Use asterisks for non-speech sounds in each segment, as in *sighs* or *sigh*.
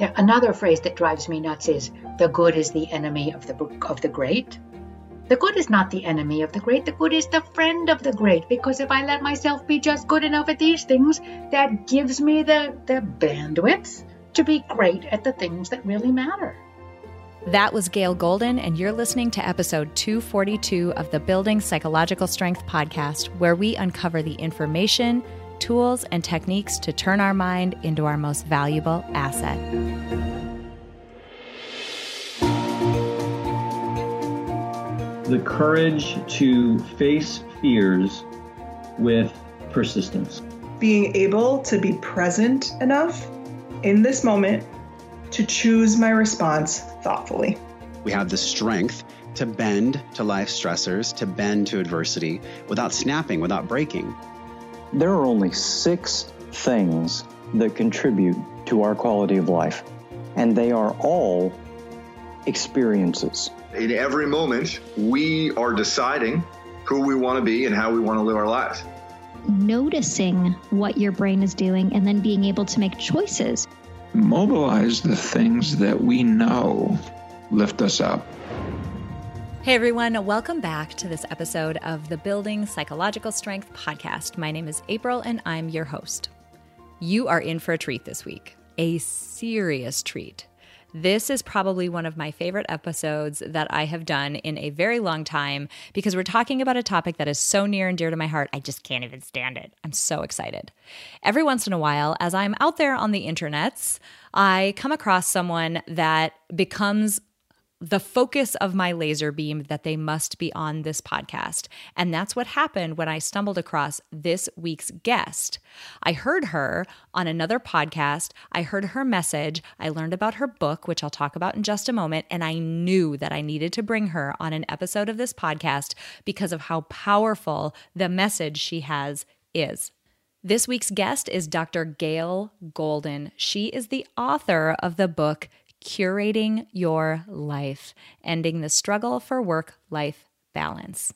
Another phrase that drives me nuts is the good is the enemy of the of the great. The good is not the enemy of the great. The good is the friend of the great. Because if I let myself be just good enough at these things, that gives me the, the bandwidth to be great at the things that really matter. That was Gail Golden, and you're listening to episode 242 of the Building Psychological Strength podcast, where we uncover the information, tools, and techniques to turn our mind into our most valuable asset. The courage to face fears with persistence. Being able to be present enough in this moment to choose my response thoughtfully. We have the strength to bend to life stressors, to bend to adversity without snapping, without breaking. There are only six things that contribute to our quality of life, and they are all experiences. In every moment, we are deciding who we want to be and how we want to live our lives. Noticing what your brain is doing and then being able to make choices. Mobilize the things that we know lift us up. Hey everyone, welcome back to this episode of the Building Psychological Strength podcast. My name is April and I'm your host. You are in for a treat this week, a serious treat. This is probably one of my favorite episodes that I have done in a very long time because we're talking about a topic that is so near and dear to my heart, I just can't even stand it. I'm so excited. Every once in a while, as I'm out there on the internets, I come across someone that becomes the focus of my laser beam that they must be on this podcast. And that's what happened when I stumbled across this week's guest. I heard her on another podcast. I heard her message. I learned about her book, which I'll talk about in just a moment. And I knew that I needed to bring her on an episode of this podcast because of how powerful the message she has is. This week's guest is Dr. Gail Golden. She is the author of the book curating your life, ending the struggle for work life balance.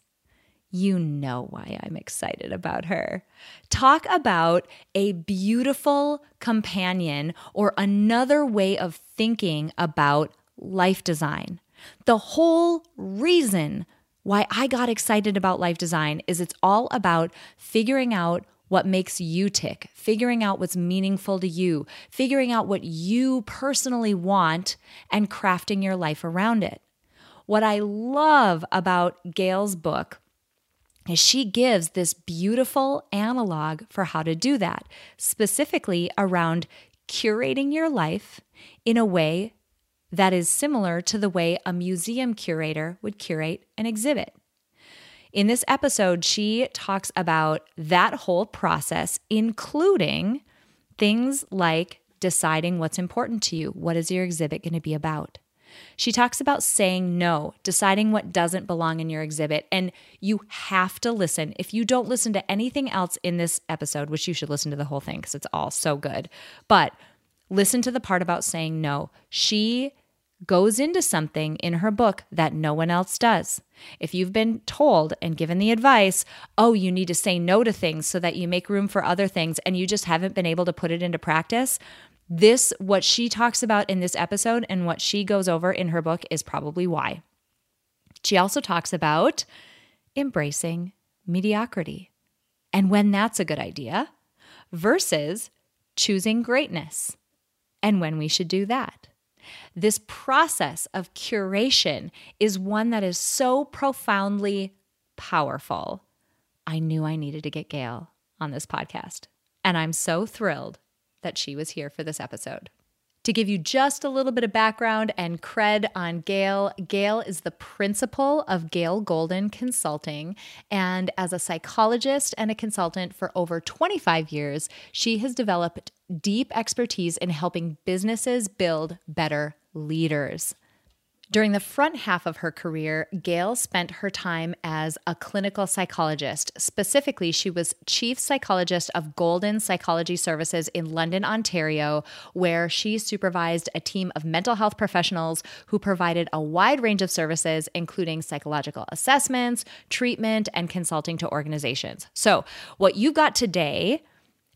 You know why I'm excited about her. Talk about a beautiful companion or another way of thinking about life design. The whole reason why I got excited about life design is it's all about figuring out what makes you tick, figuring out what's meaningful to you, figuring out what you personally want, and crafting your life around it. What I love about Gail's book is she gives this beautiful analog for how to do that, specifically around curating your life in a way that is similar to the way a museum curator would curate an exhibit. In this episode, she talks about that whole process, including things like deciding what's important to you. What is your exhibit going to be about? She talks about saying no, deciding what doesn't belong in your exhibit. And you have to listen. If you don't listen to anything else in this episode, which you should listen to the whole thing because it's all so good, but listen to the part about saying no. She goes into something in her book that no one else does. If you've been told and given the advice, oh, you need to say no to things so that you make room for other things, and you just haven't been able to put it into practice, this, what she talks about in this episode and what she goes over in her book, is probably why. She also talks about embracing mediocrity and when that's a good idea versus choosing greatness and when we should do that. This process of curation is one that is so profoundly powerful. I knew I needed to get Gail on this podcast, and I'm so thrilled that she was here for this episode. To give you just a little bit of background and cred on Gail, Gail is the principal of Gail Golden Consulting. And as a psychologist and a consultant for over 25 years, she has developed deep expertise in helping businesses build better leaders. During the front half of her career, Gail spent her time as a clinical psychologist. Specifically, she was chief psychologist of Golden Psychology Services in London, Ontario, where she supervised a team of mental health professionals who provided a wide range of services, including psychological assessments, treatment, and consulting to organizations. So, what you got today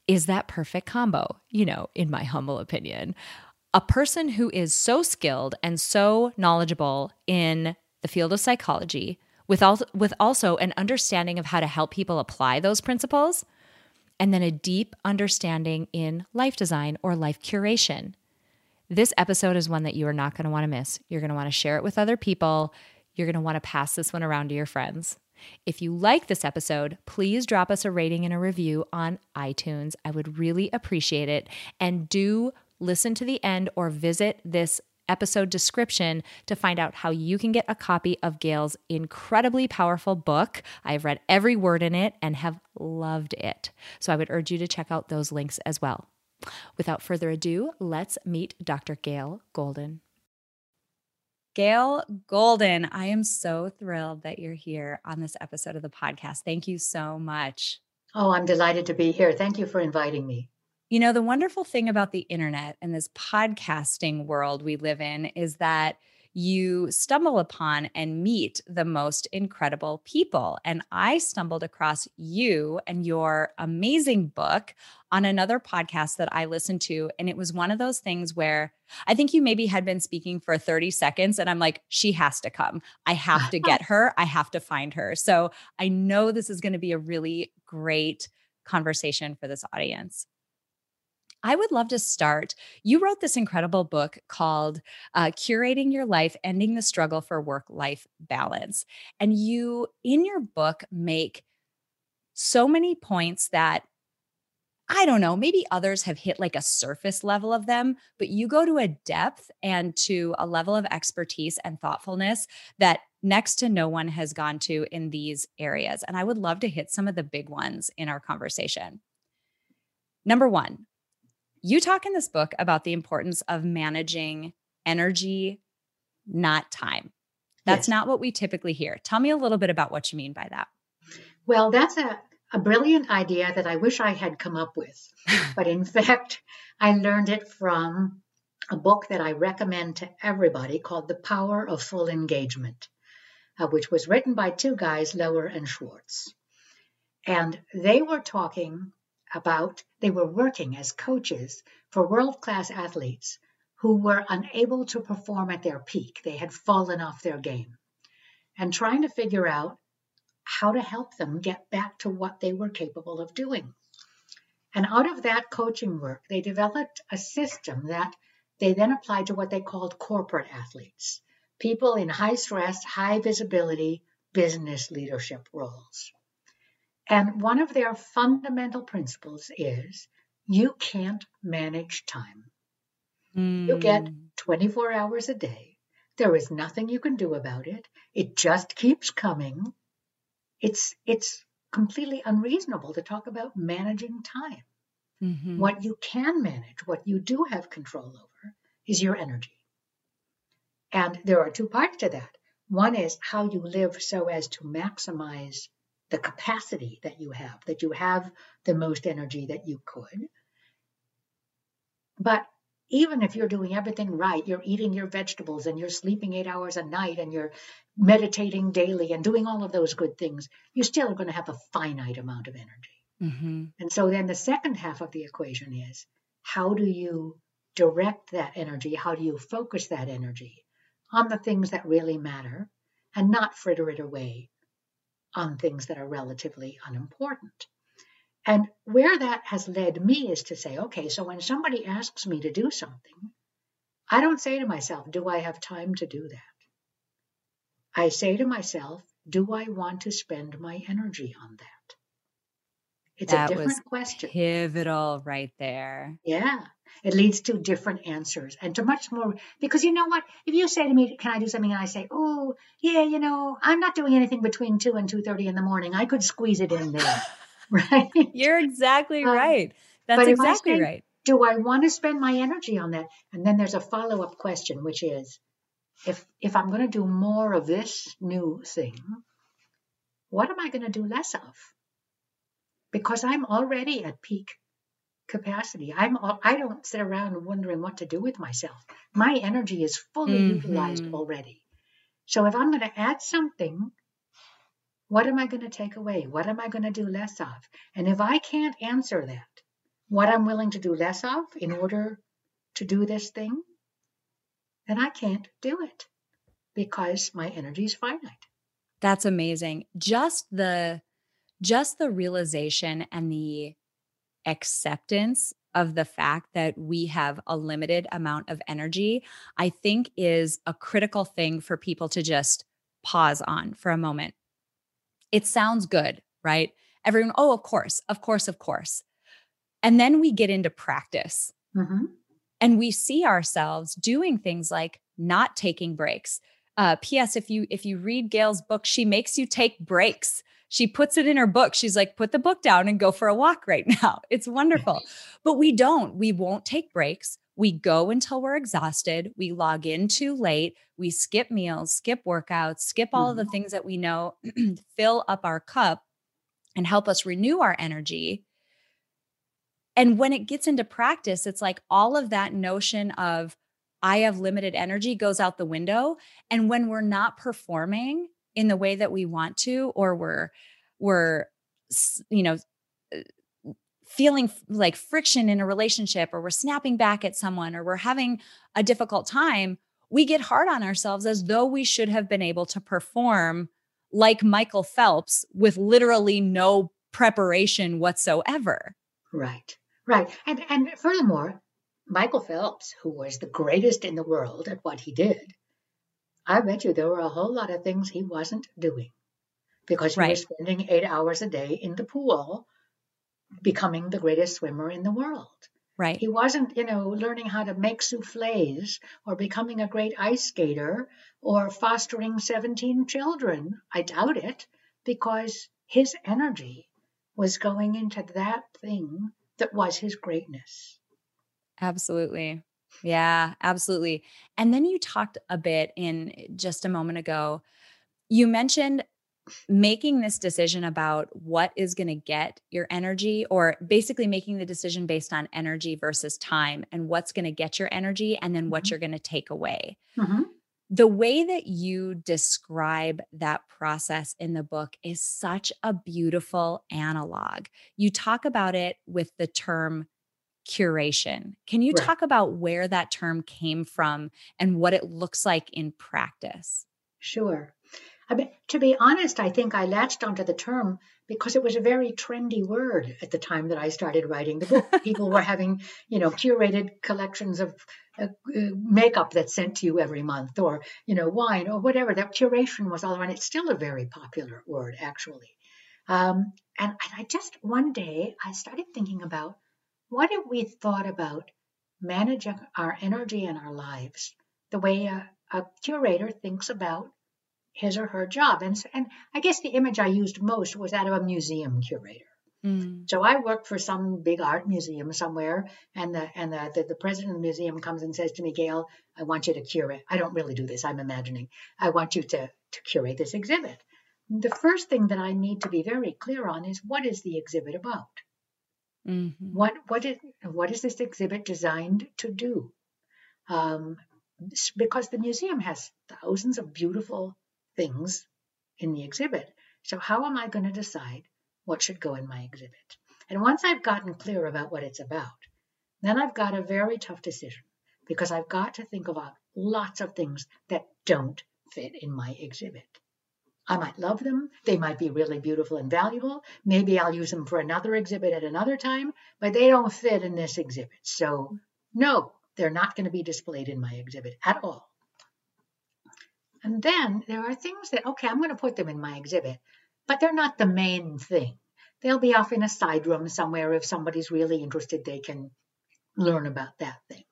is that perfect combo, you know, in my humble opinion a person who is so skilled and so knowledgeable in the field of psychology, with, al- with also an understanding of how to help people apply those principles, and then a deep understanding in life design or life curation. This episode is one that you are not going to want to miss. You're going to want to share it with other people. You're going to want to pass this one around to your friends. If you like this episode, please drop us a rating and a review on iTunes. I would really appreciate it. And do listen to the end or visit this episode description to find out how you can get a copy of Gail's incredibly powerful book. I've read every word in it and have loved it. So I would urge you to check out those links as well. Without further ado, let's meet Dr. Gail Golden. Gail Golden, I am so thrilled that you're here on this episode of the podcast. Thank you so much. Oh, I'm delighted to be here. Thank you for inviting me. You know, the wonderful thing about the internet and this podcasting world we live in is that you stumble upon and meet the most incredible people. And I stumbled across you and your amazing book on another podcast that I listened to. And it was one of those things where I think you maybe had been speaking for 30 seconds. And I'm like, she has to come. I have to *laughs* get her. I have to find her. So I know this is going to be a really great conversation for this audience. I would love to start. You wrote this incredible book called uh, Curating Your Life Ending the Struggle for Work Life Balance. And you, in your book, make so many points that I don't know, maybe others have hit like a surface level of them, but you go to a depth and to a level of expertise and thoughtfulness that next to no one has gone to in these areas. And I would love to hit some of the big ones in our conversation. Number one, you talk in this book about the importance of managing energy, not time. That's yes. not what we typically hear. Tell me a little bit about what you mean by that. Well, that's a, a brilliant idea that I wish I had come up with. *laughs* but in fact, I learned it from a book that I recommend to everybody called The Power of Full Engagement, uh, which was written by two guys, Loehr and Schwartz. And they were talking about they were working as coaches for world class athletes who were unable to perform at their peak. They had fallen off their game and trying to figure out how to help them get back to what they were capable of doing. And out of that coaching work, they developed a system that they then applied to what they called corporate athletes people in high stress, high visibility business leadership roles. And one of their fundamental principles is you can't manage time. Mm. You get hmm. 24 hours a day. There is nothing you can do about it. It just keeps coming. It's it's completely unreasonable to talk about managing time. Mm-hmm. What you can manage, what you do have control over, is your energy. And there are two parts to that. One is how you live so as to maximize the capacity that you have, that you have the most energy that you could. But even if you're doing everything right, you're eating your vegetables and you're sleeping eight hours a night and you're meditating daily and doing all of those good things, you're still going to have a finite amount of energy. Mm-hmm. And so then the second half of the equation is how do you direct that energy? How do you focus that energy on the things that really matter and not fritter it away on things that are relatively unimportant. And where that has led me is to say, okay, so when somebody asks me to do something, I don't say to myself, do I have time to do that? I say to myself, do I want to spend my energy on that? It's that a different question. Pivotal right there. Yeah. It leads to different answers and to much more because you know what? If you say to me, "Can I do something?" and I say, "Oh, yeah, you know, I'm not doing anything between two and two thirty in the morning. I could squeeze it in *laughs* there." *laughs* right? You're exactly um, right. That's exactly say, right. Do I want to spend my energy on that? And then there's a follow up question, which is, if if I'm going to do more of this new thing, what am I going to do less of? Because I'm already at peak capacity. I'm I don't sit around wondering what to do with myself. My energy is fully mm-hmm. utilized already. So if I'm going to add something, what am I going to take away? What am I going to do less of? And if I can't answer that, what I'm willing to do less of in order to do this thing, then I can't do it because my energy is finite. That's amazing. Just the just the realization and the acceptance of the fact that we have a limited amount of energy, I think is a critical thing for people to just pause on for a moment. It sounds good, right? Everyone, oh, of course, of course, of course. And then we get into practice Mm-hmm. and we see ourselves doing things like not taking breaks. Uh, P.S. If you if you read Gail's book, she makes you take breaks. She puts it in her book. She's like, put the book down and go for a walk right *laughs* now. It's wonderful. Mm-hmm. but we don't. We won't take breaks. We go until we're exhausted. We log in too late. We skip meals, skip workouts, skip all of the mm-hmm. things that we know *clears throat* fill up our cup and help us renew our energy. And when it gets into practice, it's like all of that notion of I have limited energy goes out the window. And when we're not performing in the way that we want to, or we're, we're, you know, feeling like friction in a relationship, or we're snapping back at someone, or we're having a difficult time, we get hard on ourselves as though we should have been able to perform like Michael Phelps with literally no preparation whatsoever. Right, right. And and furthermore, Michael Phelps, who was the greatest in the world at what he did, I bet you there were a whole lot of things he wasn't doing because he Right. was spending eight hours a day in the pool becoming the greatest swimmer in the world. Right. He wasn't, you know, learning how to make souffles or becoming a great ice skater or fostering 17 children. I doubt it because his energy was going into that thing that was his greatness. Absolutely. Yeah, absolutely. And then you talked a bit in just a moment ago. You mentioned making this decision about what is going to get your energy, or basically making the decision based on energy versus time and what's going to get your energy and then what Mhm. you're going to take away. Mhm. The way that you describe that process in the book is such a beautiful analog. You talk about it with the term curation. Can you Right. talk about where that term came from and what it looks like in practice? Sure. I mean, to be honest, I think I latched onto the term because it was a very trendy word at the time that I started writing the book. *laughs* People were having, you know, curated collections of uh, uh, makeup that's sent to you every month, or you know, wine or whatever. That curation was all around. It's still a very popular word, actually. Um, and I just one day I started thinking about what if we thought about managing our energy and our lives the way a, a curator thinks about his or her job. And, and I guess the image I used most was that of a museum curator. Mm, So I work for some big art museum somewhere, and the and the, the, the president of the museum comes and says to me, Gail, I want you to curate. I don't really do this. I'm imagining. I want you to to curate this exhibit. The first thing that I need to be very clear on is what is the exhibit about? Mhm. What what is what is this exhibit designed to do? Um, because the museum has thousands of beautiful things in the exhibit. So how am I going to decide what should go in my exhibit? And once I've gotten clear about what it's about, then I've got a very tough decision because I've got to think about lots of things that don't fit in my exhibit. I might love them. They might be really beautiful and valuable. Maybe I'll use them for another exhibit at another time, but they don't fit in this exhibit. So, no, they're not going to be displayed in my exhibit at all. And then there are things that, okay, I'm going to put them in my exhibit, but they're not the main thing. They'll be off in a side room somewhere. If somebody's really interested, they can learn about that thing.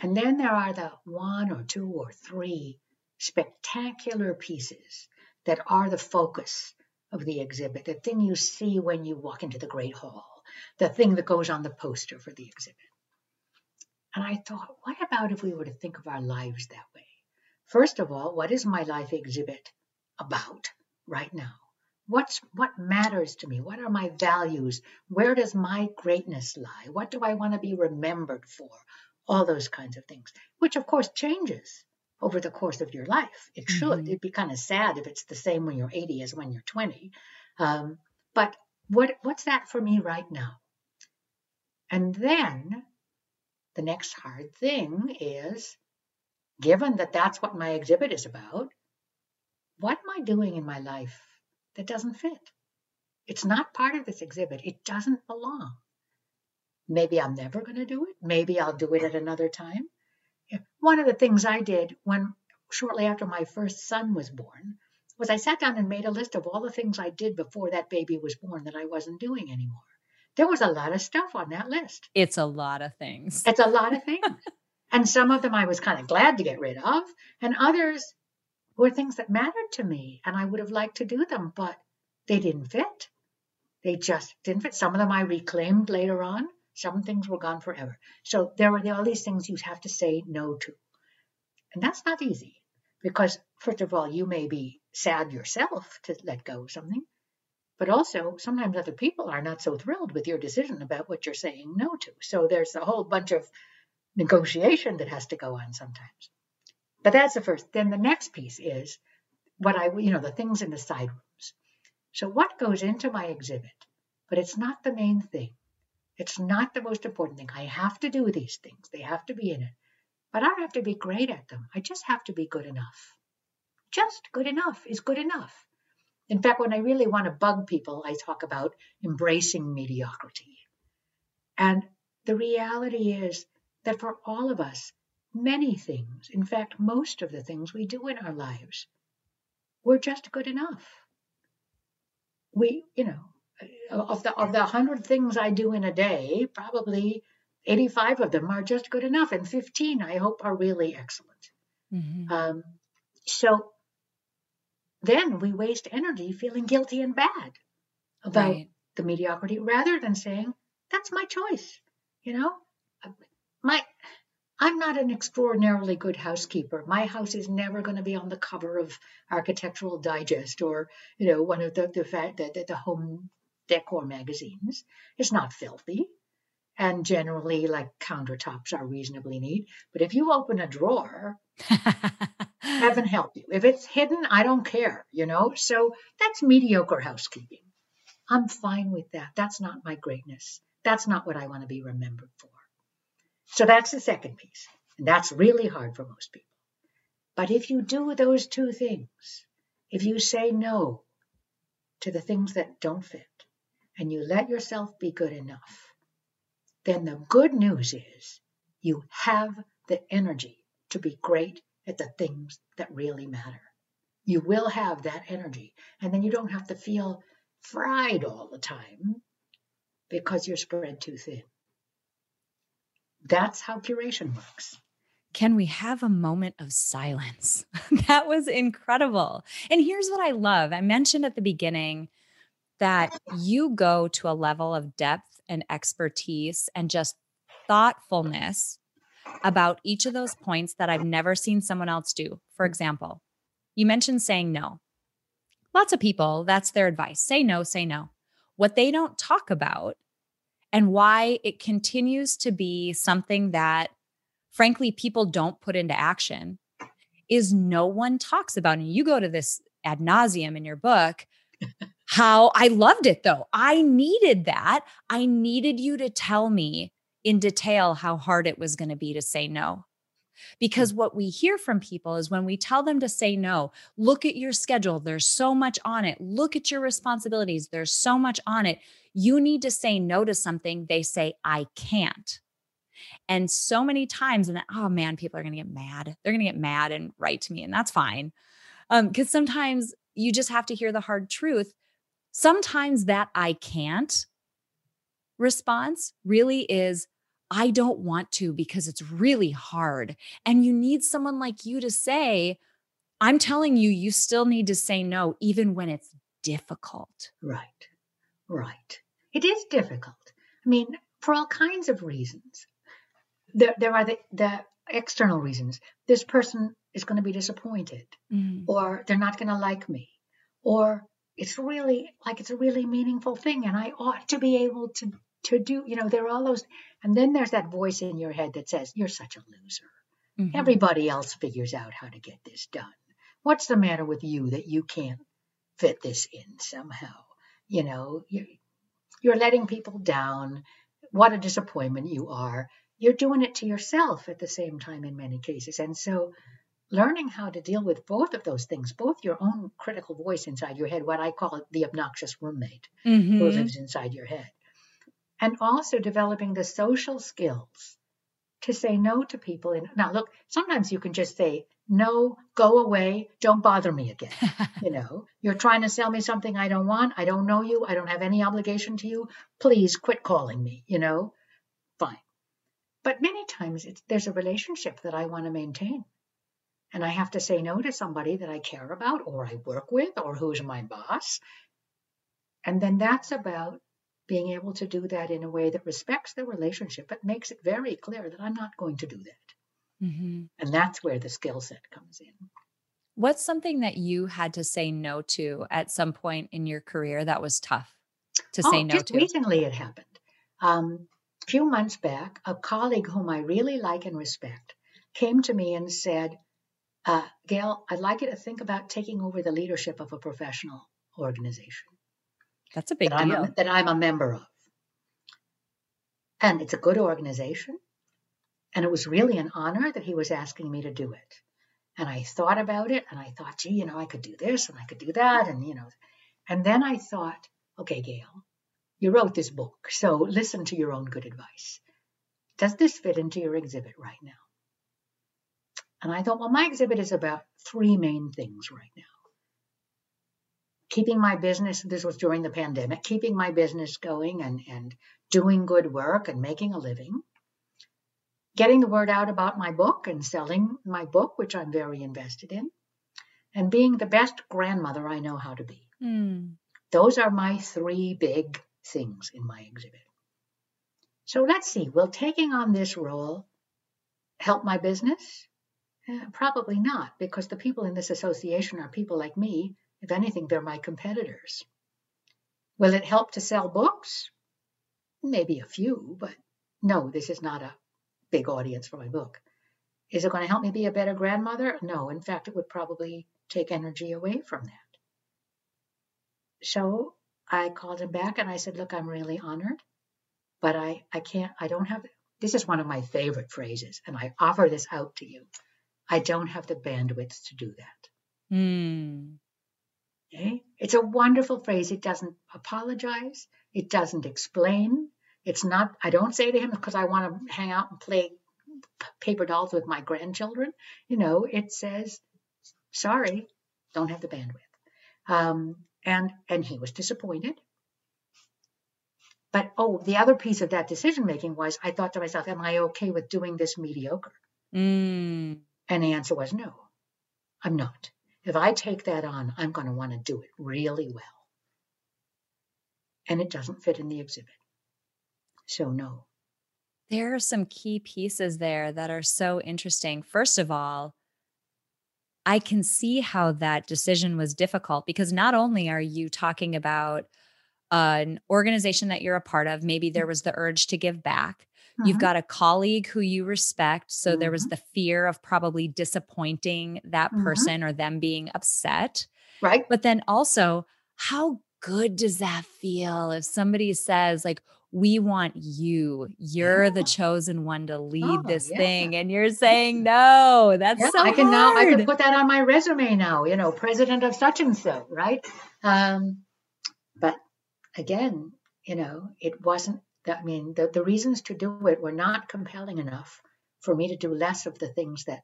And then there are the one or two or three spectacular pieces that are the focus of the exhibit, the thing you see when you walk into the Great Hall, the thing that goes on the poster for the exhibit. And I thought, what about if we were to think of our lives that way? First of all, what is my life exhibit about right now? What's what matters to me? What are my values? Where does my greatness lie? What do I want to be remembered for? All those kinds of things, which of course changes over the course of your life. It should. Mhm. It'd be kind of sad if it's the same when you're 80 as when you're 20. Um, but what what's that for me right now? And then the next hard thing is given that that's what my exhibit is about, what am I doing in my life that doesn't fit? It's not part of this exhibit. It doesn't belong. Maybe I'm never going to do it. Maybe I'll do it at another time. One of the things I did when shortly after my first son was born was I sat down and made a list of all the things I did before that baby was born that I wasn't doing anymore. There was a lot of stuff on that list. It's a lot of things. It's a lot of things. *laughs* and some of them I was kind of glad to get rid of, and others were things that mattered to me and I would have liked to do them, but they didn't fit. They just didn't fit. Some of them I reclaimed later on. Some things were gone forever. So there were all these things you have to say no to. And that's not easy because, first of all, you may be sad yourself to let go of something, but also sometimes other people are not so thrilled with your decision about what you're saying no to. So there's a whole bunch of negotiation that has to go on sometimes. But that's the first. Then the next piece is what I, you know, the things in the side rooms. So what goes into my exhibit, but it's not the main thing. It's not the most important thing. I have to do these things, they have to be in it. But I don't have to be great at them. I just have to be good enough. Just good enough is good enough. In fact, when I really want to bug people, I talk about embracing mediocrity. And the reality is that for all of us, many things, in fact, most of the things we do in our lives, we're just good enough. We, you know, of the of the hundred things I do in a day, probably 85 of them are just good enough, and 15 I hope are really excellent. Mm-hmm. Um, so then we waste energy feeling guilty and bad about right. the mediocrity rather than saying that's my choice. You know, my I'm not an extraordinarily good housekeeper. My house is never going to be on the cover of Architectural Digest or you know one of the the the, the home decor magazines. It's not filthy. And generally, like countertops are reasonably neat. But if you open a drawer, *laughs* heaven help you. If it's hidden, I don't care, you know? So that's mediocre housekeeping. I'm fine with that. That's not my greatness. That's not what I want to be remembered for. So that's the second piece. And that's really hard for most people. But if you do those two things, if you say no to the things that don't fit, and you let yourself be good enough, then the good news is you have the energy to be great at the things that really matter. You will have that energy, and then you don't have to feel fried all the time because you're spread too thin. That's how curation works. Can we have a moment of silence? *laughs* that was incredible. And here's what I love I mentioned at the beginning that you go to a level of depth and expertise and just thoughtfulness about each of those points that I've never seen someone else do. For example, you mentioned saying no. Lots of people, that's their advice say no, say no. What they don't talk about and why it continues to be something that, frankly, people don't put into action is no one talks about. And you go to this ad nauseum in your book how I loved it though. I needed that. I needed you to tell me in detail how hard it was going to be to say no. Because what we hear from people is when we tell them to say no, look at your schedule. There's so much on it. Look at your responsibilities. There's so much on it. You need to say no to something. They say, I can't. And so many times, and oh man, people are going to get mad. They're going to get mad and write to me, and that's fine. Um, because sometimes you just have to hear the hard truth Sometimes that I can't response really is I don't want to because it's really hard. And you need someone like you to say, I'm telling you, you still need to say no, even when it's difficult. Right, right. It is difficult. I mean, for all kinds of reasons. There, there are the, the external reasons. This person is going to be disappointed, mm-hmm. or they're not going to like me, or it's really like it's a really meaningful thing and i ought to be able to to do you know there are all those and then there's that voice in your head that says you're such a loser mm-hmm. everybody else figures out how to get this done what's the matter with you that you can't fit this in somehow you know you're, you're letting people down what a disappointment you are you're doing it to yourself at the same time in many cases. And so learning how to deal with both of those things, both your own critical voice inside your head, what I call the obnoxious roommate Mm-hmm. who lives inside your head, and also developing the social skills to say no to people. And now, look, sometimes you can just say, no, go away, don't bother me again. *laughs* you know, you're trying to sell me something I don't want, I don't know you, I don't have any obligation to you. Please quit calling me, you know, fine. But many times it's, there's a relationship that I want to maintain. And I have to say no to somebody that I care about or I work with or who's my boss. And then that's about being able to do that in a way that respects the relationship, but makes it very clear that I'm not going to do that. Mm-hmm. And that's where the skill set comes in. What's something that you had to say no to at some point in your career that was tough to say oh, no just to? recently it happened. Um, a few months back, a colleague whom I really like and respect came to me and said, uh, Gail, I'd like you to think about taking over the leadership of a professional organization That's a big that I'm, deal. a, that I'm a member of. And it's a good organization. And it was really an honor that he was asking me to do it. And I thought about it and I thought, gee, you know, I could do this and I could do that. And, you know, and then I thought, okay, Gail, you wrote this book, so listen to your own good advice. Does this fit into your exhibit right now? And I thought, well, my exhibit is about three main things right now keeping my business, this was during the pandemic, keeping my business going and, and doing good work and making a living, getting the word out about my book and selling my book, which I'm very invested in, and being the best grandmother I know how to be. Mm. Those are my three big things in my exhibit. So let's see, will taking on this role help my business? Probably not, because the people in this association are people like me. If anything, they're my competitors. Will it help to sell books? Maybe a few, but no, this is not a big audience for my book. Is it going to help me be a better grandmother? No, in fact, it would probably take energy away from that. So I called him back and I said, Look, I'm really honored, but I, I can't, I don't have, this is one of my favorite phrases, and I offer this out to you. I don't have the bandwidth to do that. Mm. Okay? It's a wonderful phrase. It doesn't apologize, it doesn't explain. It's not, I don't say to him because I want to hang out and play paper dolls with my grandchildren. You know, it says, sorry, don't have the bandwidth. Um, and and he was disappointed. But oh, the other piece of that decision making was I thought to myself, am I okay with doing this mediocre? Mm. And the answer was no, I'm not. If I take that on, I'm going to want to do it really well. And it doesn't fit in the exhibit. So, no. There are some key pieces there that are so interesting. First of all, I can see how that decision was difficult because not only are you talking about an organization that you're a part of, maybe there mm-hmm. was the urge to give back. You've Mhm. got a colleague who you respect. So there was the fear of probably disappointing that Mhm. person or them being upset. right? But then also, how good does that feel if somebody says, like, we want you, you're the chosen one to lead Oh, this yeah. thing, and you're saying no? That's Yeah, so I can now I can put that on my resume now, you know, president of such and so, right? Um, but again, you know, it wasn't I mean the, the reasons to do it were not compelling enough for me to do less of the things that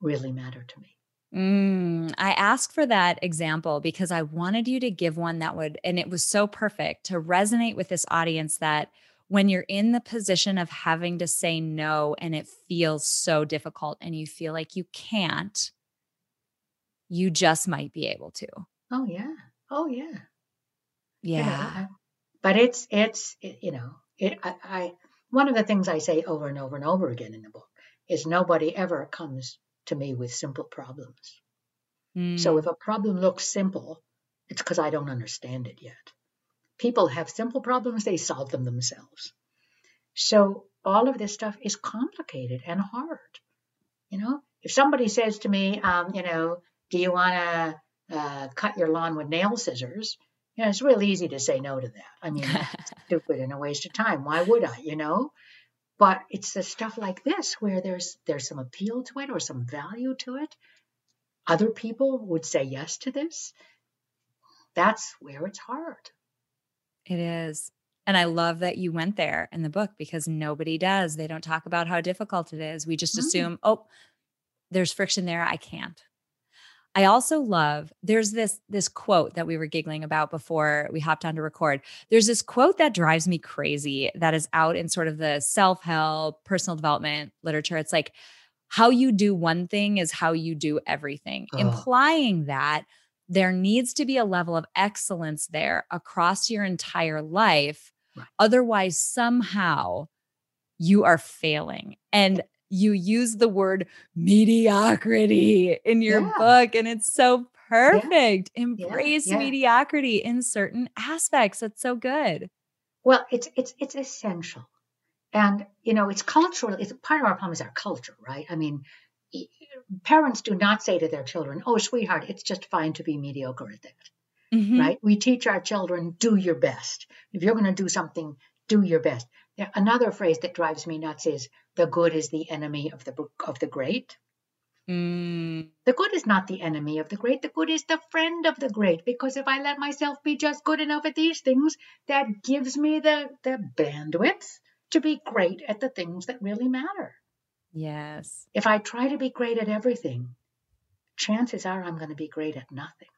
really matter to me. Mm, I asked for that example because I wanted you to give one that would, and it was so perfect to resonate with this audience that when you're in the position of having to say no and it feels so difficult and you feel like you can't, you just might be able to. Oh yeah. Oh yeah. you know, Yeah. But it's it's it, you know it I, I one of the things i say over and over and over again in the book is nobody ever comes to me with simple problems. So Mm, if a problem looks simple it's because i don't understand it yet. People have simple problems they solve them themselves. So all of this stuff is complicated and hard. You know if somebody says to me um, you know do you want to uh, cut your lawn with nail scissors yeah, it's real easy to say no to that. I mean, *laughs* stupid and a waste of time. Why would I, you know? But it's the stuff like this where there's there's some appeal to it or some value to it. Other people would say yes to this. That's where it's hard. It is. And I love that you went there in the book because nobody does. They don't talk about how difficult it is. We just Mm. assume, oh, there's friction there. I can't. I also love there's this this quote that we were giggling about before we hopped on to record. There's this quote that drives me crazy that is out in sort of the self-help, personal development literature. It's like how you do one thing is how you do everything, Oh. implying that there needs to be a level of excellence there across your entire life. Right. Otherwise, somehow you are failing. And you use the word mediocrity in your Yeah. book, and it's so perfect. Embrace yeah. mediocrity in certain aspects. That's so good. Well, it's it's it's essential, and you know, it's cultural. It's part of our problem is our culture, right? I mean, parents do not say to their children, "Oh, sweetheart, it's just fine to be mediocre at that." Mhm. right? We teach our children, do your best. If you're going to do something, do your best. Now, another phrase that drives me nuts is the good is the enemy of the of the great. Mm, The good is not the enemy of the great. The good is the friend of the great. Because if I let myself be just good enough at these things, that gives me the, the bandwidth to be great at the things that really matter. yes. If I try to be great at everything, chances are I'm going to be great at nothing.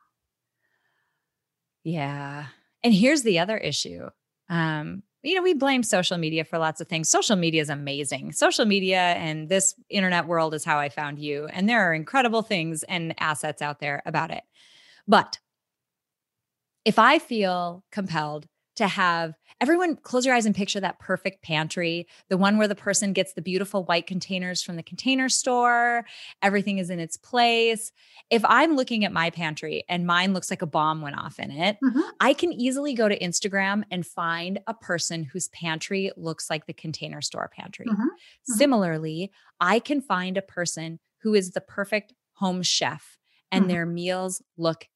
Yeah. And here's the other issue. Um, you know, we blame social media for lots of things. Social media is amazing. Social media and this internet world is how I found you. And there are incredible things and assets out there about it. But if I feel compelled to have everyone close your eyes and picture that perfect pantry, the one where the person gets the beautiful white containers from the container store, everything is in its place. If I'm looking at my pantry and mine looks like a bomb went off in it, Mhm. I can easily go to Instagram and find a person whose pantry looks like the container store pantry. Mhm. Similarly, I can find a person who is the perfect home chef and Mhm. their meals look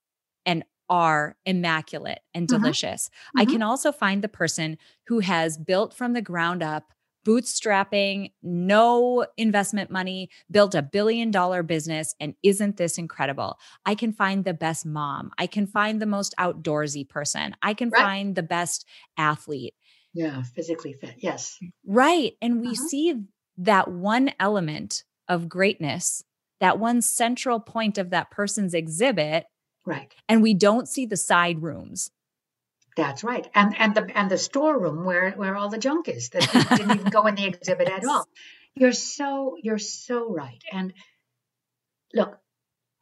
and are immaculate and Mhm. delicious. I Mhm. can also find the person who has built from the ground up, bootstrapping, no investment money, built a billion dollar business, and isn't this incredible? I can find the best mom. I can find the most outdoorsy person. I can Right. find the best athlete. Yeah, physically fit. Yes. Right. And we Uh-huh. see that one element of greatness, that one central point of that person's exhibit, Right. and we don't see the side rooms. That's right. And and the and the storeroom where where all the junk is that didn't even go in the *laughs* exhibit at all. You're so you're so right. And look,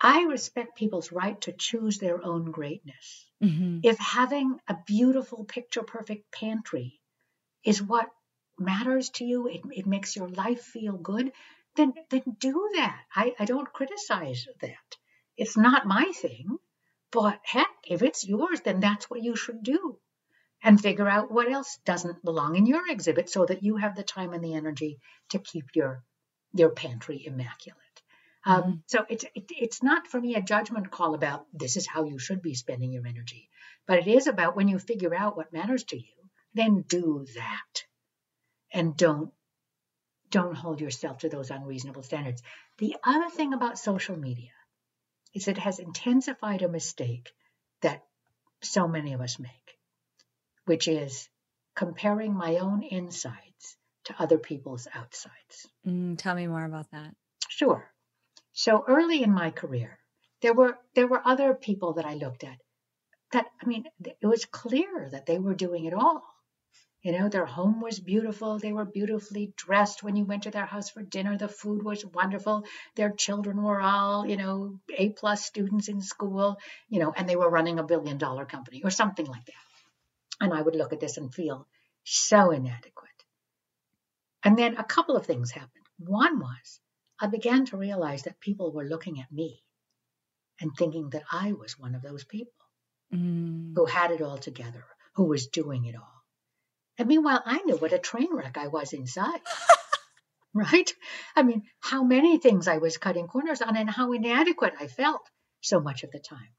I respect people's right to choose their own greatness. Mhm. If having a beautiful picture perfect pantry is what matters to you, it, it makes your life feel good, then then do that. I, I don't criticize that. It's not my thing. But heck, if it's yours, then that's what you should do. And figure out what else doesn't belong in your exhibit so that you have the time and the energy to keep your your pantry immaculate. Um, so it's it, it's not for me a judgment call about this is how you should be spending your energy, but it is about when you figure out what matters to you, then do that, and don't don't hold yourself to those unreasonable standards. The other thing about social media is it has intensified a mistake that so many of us make, which is comparing my own insides to other people's outsides. Mm, tell me more about that. Sure. So early in my career, there were there were other people that I looked at that I mean it was clear that they were doing it all. You know, their home was beautiful. They were beautifully dressed when you went to their house for dinner. The food was wonderful. Their children were all, you know, A plus students in school, you know, and they were running a billion dollar company or something like that. And I would look at this and feel so inadequate. And then a couple of things happened. One was I began to realize that people were looking at me and thinking that I was one of those people Mm. who had it all together, who was doing it all. And meanwhile, I knew what a train wreck I was inside. *laughs* right? I mean, how many things I was cutting corners on and how inadequate I felt so much of the time.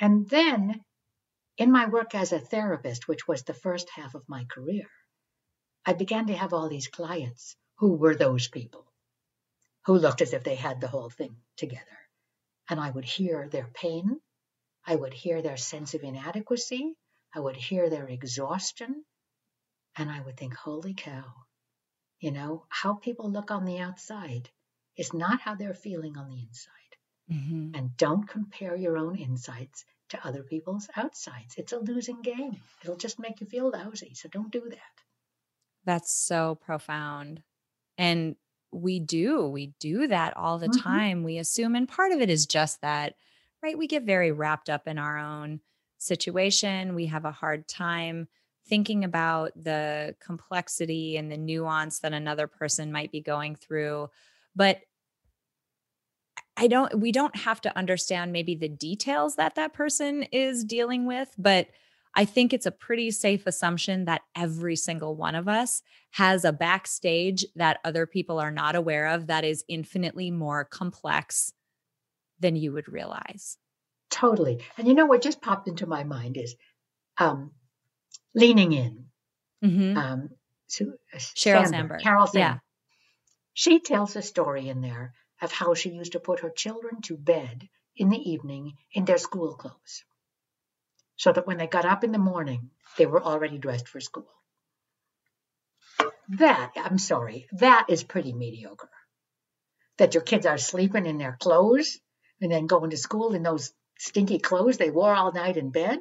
And then in my work as a therapist, which was the first half of my career, I began to have all these clients who were those people who looked as if they had the whole thing together. And I would hear their pain. I would hear their sense of inadequacy. I would hear their exhaustion. And I would think, holy cow, you know, how people look on the outside is not how they're feeling on the inside. Mm-hmm. And don't compare your own insides to other people's outsides. It's a losing game. It'll just make you feel lousy. So don't do that. That's so profound. And we do, we do that all the Mhm. time. We assume, and part of it is just that, right? We get very wrapped up in our own situation. We have a hard time thinking about the complexity and the nuance that another person might be going through. But I don't, we don't have to understand maybe the details that that person is dealing with, but I think it's a pretty safe assumption that every single one of us has a backstage that other people are not aware of that is infinitely more complex than you would realize. Totally. And you know what just popped into my mind is um, leaning in. Mhm. Um, Sue- uh, Sheryl Sandberg. Carol Sandberg. Yeah. She tells a story in there of how she used to put her children to bed in the evening in their school clothes. So that when they got up in the morning, they were already dressed for school. That, I'm sorry, that is pretty mediocre. That your kids are sleeping in their clothes and then going to school in those stinky clothes they wore all night in bed.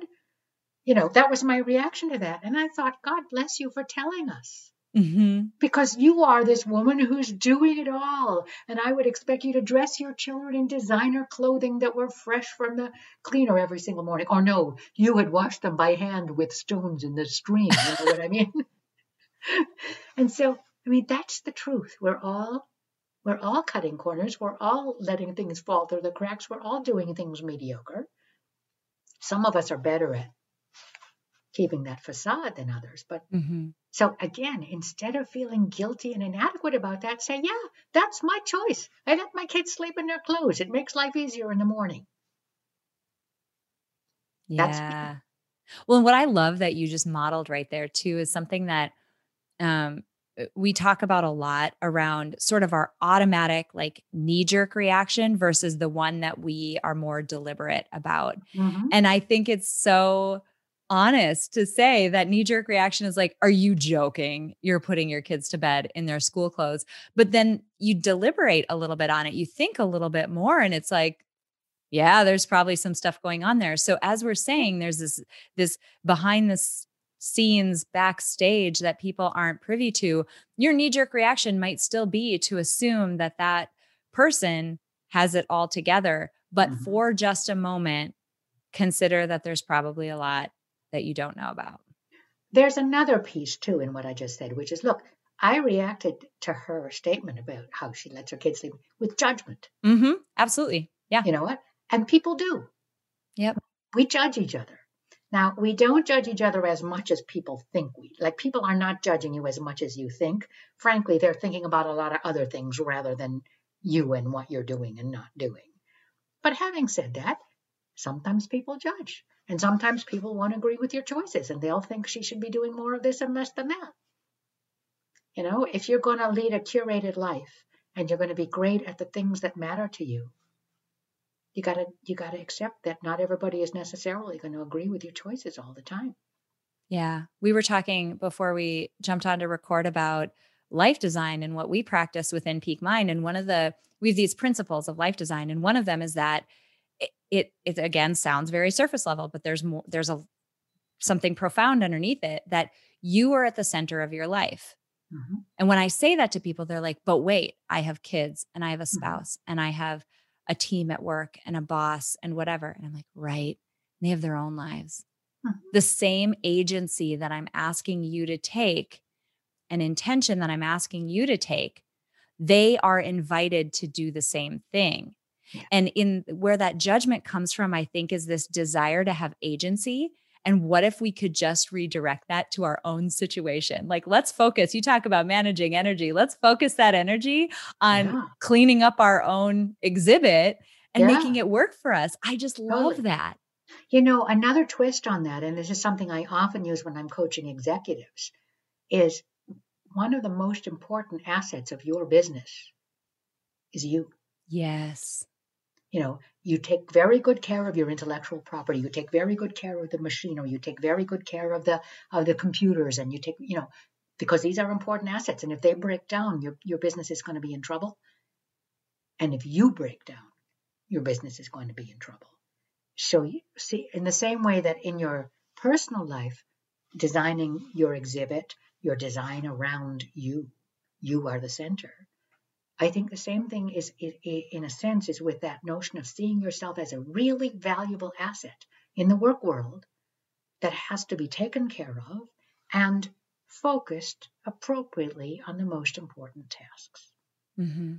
You know, that was my reaction to that. And I thought, God bless you for telling us Mhm. because you are this woman who's doing it all. And I would expect you to dress your children in designer clothing that were fresh from the cleaner every single morning. Or no, you had washed them by hand with stones in the stream. You know what I mean? *laughs* and so, I mean, that's the truth. We're all. We're all cutting corners. We're all letting things fall through the cracks. We're all doing things mediocre. Some of us are better at keeping that facade than others, but Mhm. so again, instead of feeling guilty and inadequate about that, say, yeah, that's my choice. I let my kids sleep in their clothes. It makes life easier in the morning. That's. Yeah. Well, and what I love that you just modeled right there too is something that um uh, we talk about a lot around sort of our automatic like knee jerk reaction versus the one that we are more deliberate about. Mhm. And I think it's so honest to say that knee jerk reaction is like, are you joking? You're putting your kids to bed in their school clothes. But then you deliberate a little bit on it. You think a little bit more, and it's like, yeah, there's probably some stuff going on there. So as we're saying, there's this this behind the scenes backstage that people aren't privy to. Your knee jerk reaction might still be to assume that that person has it all together, but Mhm. for just a moment, consider that there's probably a lot that you don't know about. There's another piece too in what I just said, which is look, I reacted to her statement about how she lets her kids sleep with judgment. Mm-hmm. Absolutely. Yeah. You know what? And people do. Yep. We judge each other. Now, we don't judge each other as much as people think we. Like people are not judging you as much as you think. Frankly, they're thinking about a lot of other things rather than you and what you're doing and not doing. But having said that, sometimes people judge. And sometimes people won't agree with your choices and they'll think she should be doing more of this and less than that. You know, if you're going to lead a curated life and you're going to be great at the things that matter to you, you got to you got to accept that not everybody is necessarily going to agree with your choices all the time. Yeah. We were talking before we jumped on to record about life design and what we practice within Peak Mind. And one of the, we have these principles of life design. And one of them is that it, it, it again sounds very surface level, but there's more, there's a, something profound underneath it that you are at the center of your life. Mhm. And when I say that to people, they're like, but wait, I have kids and I have a Mm-hmm. spouse and I have a team at work and a boss and whatever. And I'm like, right. They have their own lives. Mhm. The same agency that I'm asking you to take, an intention that I'm asking you to take, they are invited to do the same thing. And in where that judgment comes from, I think is this desire to have agency. And what if we could just redirect that to our own situation? Like, let's focus. You talk about managing energy. Let's focus that energy on Yeah. cleaning up our own exhibit and Yeah. making it work for us. I just love Totally. that. You know, another twist on that, and this is something I often use when I'm coaching executives, is one of the most important assets of your business is you. Yes. You know, you take very good care of your intellectual property. You take very good care of the machinery. You take very good care of the of the computers, and you take, you know, because these are important assets. And if they break down, your your business is going to be in trouble. And if you break down, your business is going to be in trouble. So you see, in the same way that in your personal life, designing your exhibit, your design around you, you are the center. I think the same thing is, in a sense, is with that notion of seeing yourself as a really valuable asset in the work world that has to be taken care of and focused appropriately on the most important tasks. Mm-hmm.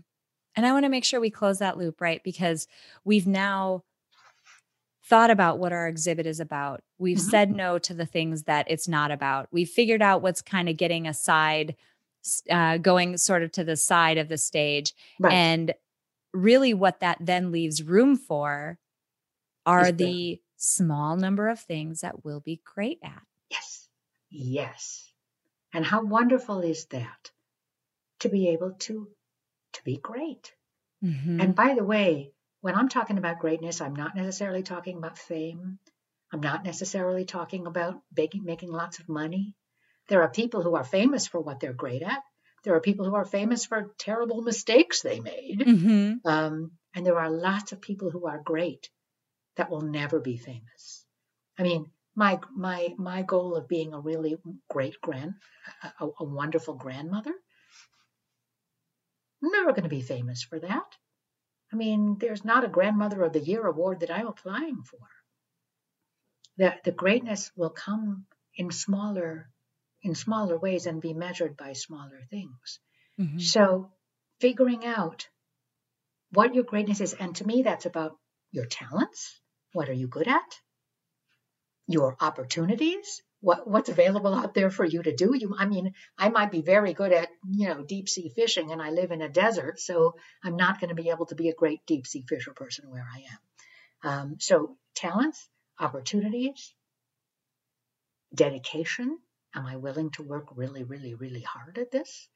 And I want to make sure we close that loop, right? Because we've now thought about what our exhibit is about. We've mm-hmm. said no to the things that it's not about. We've figured out what's kind of getting aside, uh, going sort of to the side of the stage. Right. And really, what that then leaves room for are the small number of things that we'll be great at. Yes. Yes. And how wonderful is that to be able to to be great. Mm-hmm. And by the way, when I'm talking about greatness, I'm not necessarily talking about fame. I'm not necessarily talking about making, making lots of money. There are people who are famous for what they're great at. There are people who are famous for terrible mistakes they made. Mm-hmm. Um, and there are lots of people who are great that will never be famous. I mean, my my my goal of being a really great grand, a, a wonderful grandmother, I'm never going to be famous for that. I mean, there's not a Grandmother of the Year award that I'm applying for. The, the greatness will come in smaller in smaller ways and be measured by smaller things. Mm-hmm. So figuring out what your greatness is, and to me that's about your talents. What are you good at? Your opportunities, what what's available out there for you to do. You, I mean, I might be very good at you know deep sea fishing, and I live in a desert, so I'm not going to be able to be a great deep sea fisher person where I am. Um, so talents, opportunities, dedication. Am I willing to work really, really, really hard at this?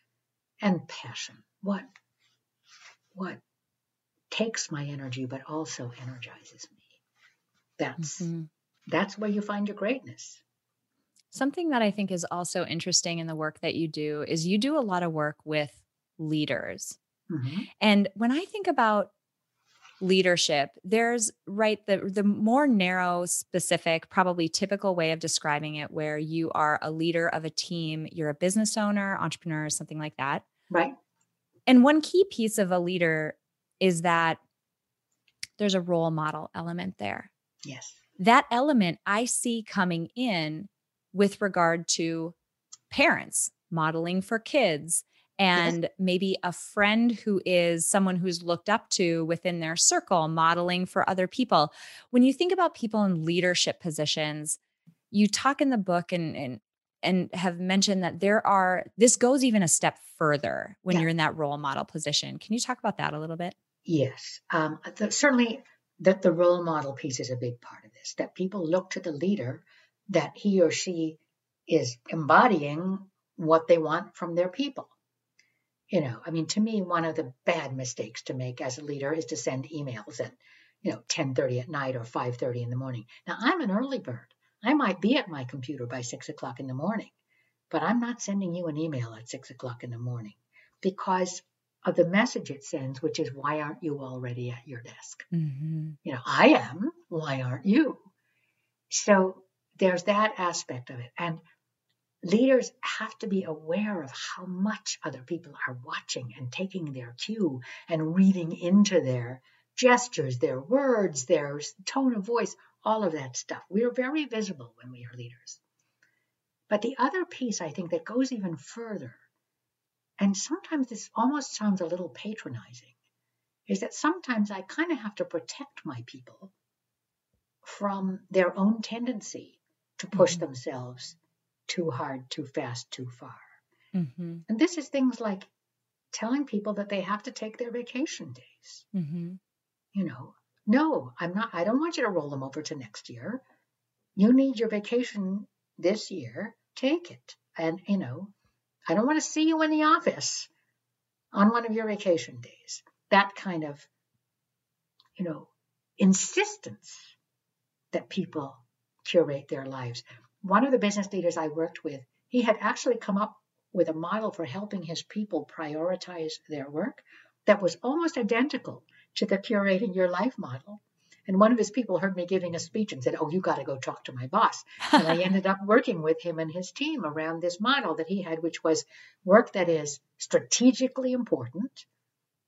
And passion. What what takes my energy but also energizes me. That's mm-hmm. that's where you find your greatness. Something that I think is also interesting in the work that you do is you do a lot of work with leaders. Mm-hmm. And when I think about leadership, there's right the the more narrow, specific, probably typical way of describing it where you are a leader of a team, you're a business owner, entrepreneur, something like that. Right. And one key piece of a leader is that there's a role model element there. Yes. That element I see coming in with regard to parents modeling for kids and yes. maybe a friend who is someone who's looked up to within their circle modeling for other people when you think about people in leadership positions you talk in the book and and and have mentioned that there are this goes even a step further when yeah. you're in that role model position can you talk about that a little bit yes um, the, certainly that the role model piece is a big part of this that people look to the leader that he or she is embodying what they want from their people. You know, I mean, to me, one of the bad mistakes to make as a leader is to send emails at, you know, 10:30 at night or 5:30 in the morning. Now, I'm an early bird. I might be at my computer by six o'clock in the morning, but I'm not sending you an email at six o'clock in the morning because of the message it sends, which is, why aren't you already at your desk? Mm-hmm. You know, I am. Why aren't you? So there's that aspect of it. And leaders have to be aware of how much other people are watching and taking their cue and reading into their gestures, their words, their tone of voice, all of that stuff. We are very visible when we are leaders. But the other piece, I think, that goes even further, and sometimes this almost sounds a little patronizing, is that sometimes I kind of have to protect my people from their own tendency to push mm-hmm. themselves too hard, too fast, too far. Mm-hmm. And this is things like telling people that they have to take their vacation days. Mm-hmm. You know, no, I'm not, I don't want you to roll them over to next year. You need your vacation this year, take it. And, you know, I don't want to see you in the office on one of your vacation days. That kind of, you know, insistence that people curate their lives. One of the business leaders I worked with, he had actually come up with a model for helping his people prioritize their work that was almost identical to the curating your life model. And one of his people heard me giving a speech and said, Oh, you got to go talk to my boss. and I ended up *laughs* working with him and his team around this model that he had, which was work that is strategically important,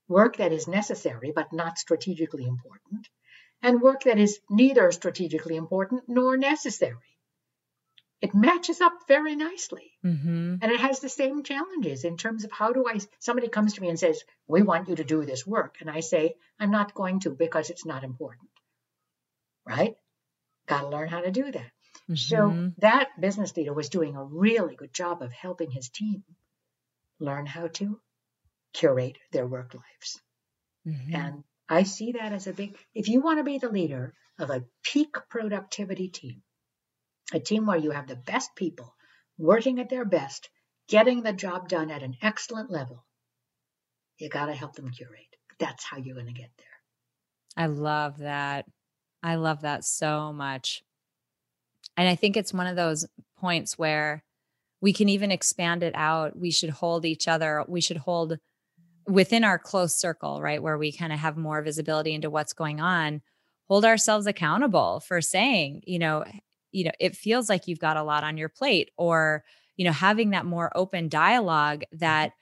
work that is necessary but not strategically important, and work that is neither strategically important nor necessary. It matches up very nicely. Mm-hmm. And it has the same challenges in terms of how do I, somebody comes to me and says, We want you to do this work. And I say, I'm not going to because it's not important right? Got to learn how to do that. Mm-hmm. So that business leader was doing a really good job of helping his team learn how to curate their work lives. Mm-hmm. And I see that as a big, if you want to be the leader of a peak productivity team, a team where you have the best people working at their best, getting the job done at an excellent level, you got to help them curate. That's how you're going to get there. I love that. I love that so much. And I think it's one of those points where we can even expand it out. We should hold each other, we should hold within our close circle, right? Where we kind of have more visibility into what's going on, hold ourselves accountable for saying, you know, you know, it feels like you've got a lot on your plate or, you know, having that more open dialogue mm-hmm. that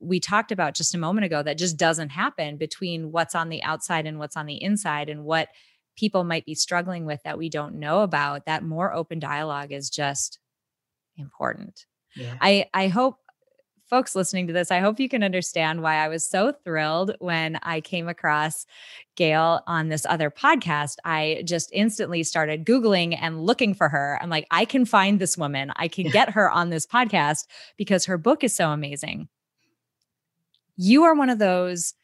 we talked about just a moment ago that just doesn't happen between what's on the outside and what's on the inside and what people might be struggling with that we don't know about that more open dialogue is just important yeah. i i hope folks listening to this i hope you can understand why i was so thrilled when i came across gail on this other podcast. I just instantly started googling and looking for her. I'm like i can find this woman. I can get her on this podcast because her book is so amazing. You are one of those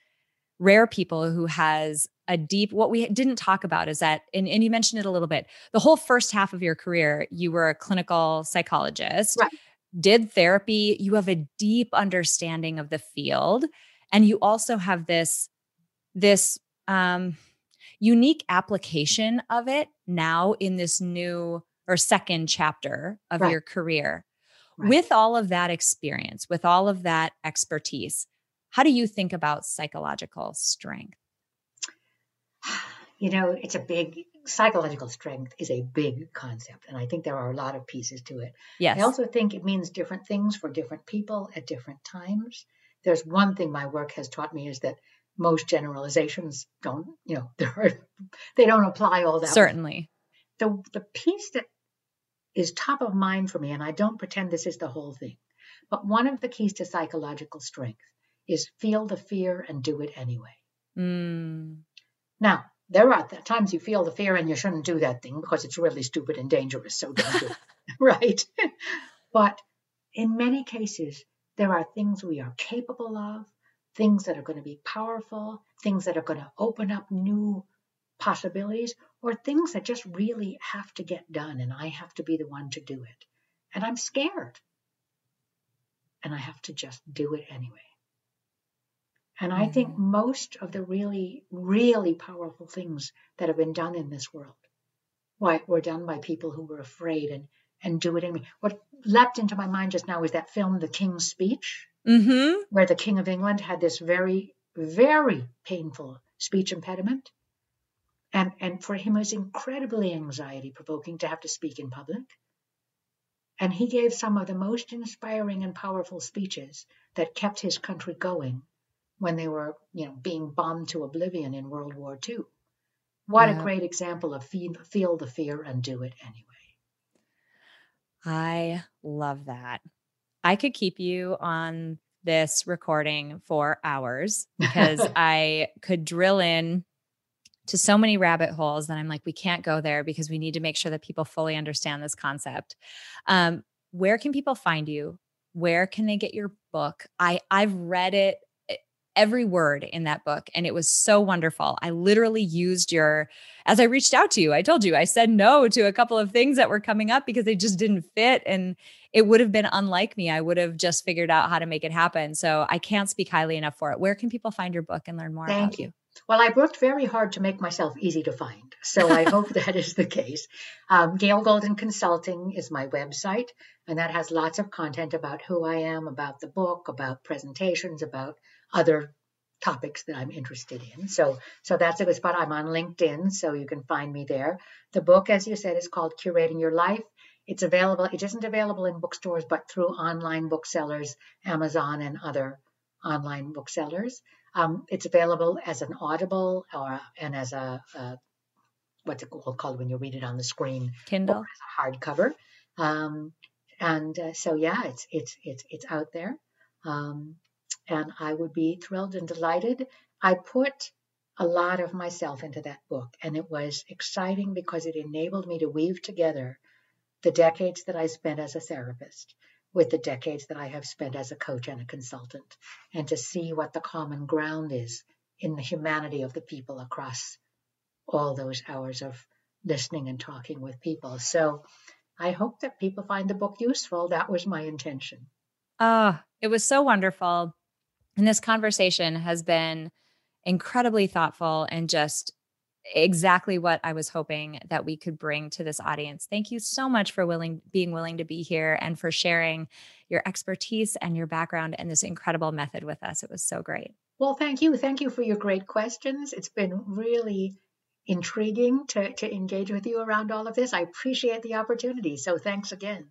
rare people who has a deep what we didn't talk about is that and, and you mentioned it a little bit the whole first half of your career you were a clinical psychologist. Right. Did therapy you have a deep understanding of the field and you also have this this um unique application of it now in this new or second chapter of right. your career right. with all of that experience with all of that expertise how do you think about psychological strength *sighs* you know, it's a big psychological strength is a big concept, and I think there are a lot of pieces to it. Yes. I also think it means different things for different people at different times. There's one thing my work has taught me is that most generalizations don't, you know, *laughs* are, they don't apply all that. Certainly. The the piece that is top of mind for me, and I don't pretend this is the whole thing, but one of the keys to psychological strength is feel the fear and do it anyway. Mm. Now, there are times you feel the fear and you shouldn't do that thing because it's really stupid and dangerous, so don't do it. *laughs* *laughs* right? *laughs* but in many cases, there are things we are capable of, things that are going to be powerful, things that are going to open up new possibilities, or things that just really have to get done, and I have to be the one to do it. And I'm scared. And I have to just do it anyway. And I think mm-hmm. most of the really, really powerful things that have been done in this world why, were done by people who were afraid and, and do it anyway. What leapt into my mind just now is that film, The King's Speech, mm-hmm. where the King of England had this very, very painful speech impediment. And, and for him, it was incredibly anxiety provoking to have to speak in public. And he gave some of the most inspiring and powerful speeches that kept his country going when they were, you know, being bombed to oblivion in World War II. What yeah. a great example of feel, feel the fear and do it anyway. I love that. I could keep you on this recording for hours because *laughs* I could drill in to so many rabbit holes that I'm like, we can't go there because we need to make sure that people fully understand this concept. Um, where can people find you? Where can they get your book? I I've read it every word in that book and it was so wonderful. I literally used your as I reached out to you, I told you I said no to a couple of things that were coming up because they just didn't fit and it would have been unlike me. I would have just figured out how to make it happen. So I can't speak highly enough for it. Where can people find your book and learn more Thank about you. you? Well, I worked very hard to make myself easy to find. So I hope that is the case. Um, Gail Golden Consulting is my website, and that has lots of content about who I am, about the book, about presentations, about other topics that I'm interested in. So, so that's a good spot. I'm on LinkedIn, so you can find me there. The book, as you said, is called Curating Your Life. It's available. It isn't available in bookstores, but through online booksellers, Amazon, and other online booksellers. Um, it's available as an Audible or and as a, a what's it called when you read it on the screen, Kindle, or as a hardcover. Um, and uh, so yeah, it's it's it's it's out there, um, and I would be thrilled and delighted. I put a lot of myself into that book, and it was exciting because it enabled me to weave together the decades that I spent as a therapist with the decades that I have spent as a coach and a consultant, and to see what the common ground is in the humanity of the people across all those hours of listening and talking with people. So I hope that people find the book useful. That was my intention. Oh, it was so wonderful. And this conversation has been incredibly thoughtful and just exactly what I was hoping that we could bring to this audience. Thank you so much for willing being willing to be here and for sharing your expertise and your background and this incredible method with us. It was so great. Well, thank you. Thank you for your great questions. It's been really intriguing to, to engage with you around all of this. I appreciate the opportunity. So thanks again.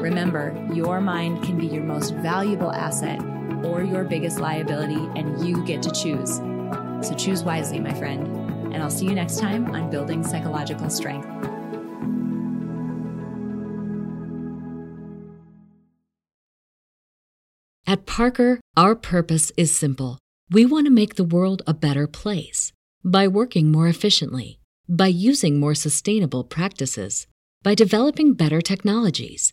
Remember, your mind can be your most valuable asset or your biggest liability, and you get to choose. So choose wisely, my friend. And I'll see you next time on Building Psychological Strength. At Parker, our purpose is simple. We want to make the world a better place by working more efficiently, by using more sustainable practices, by developing better technologies.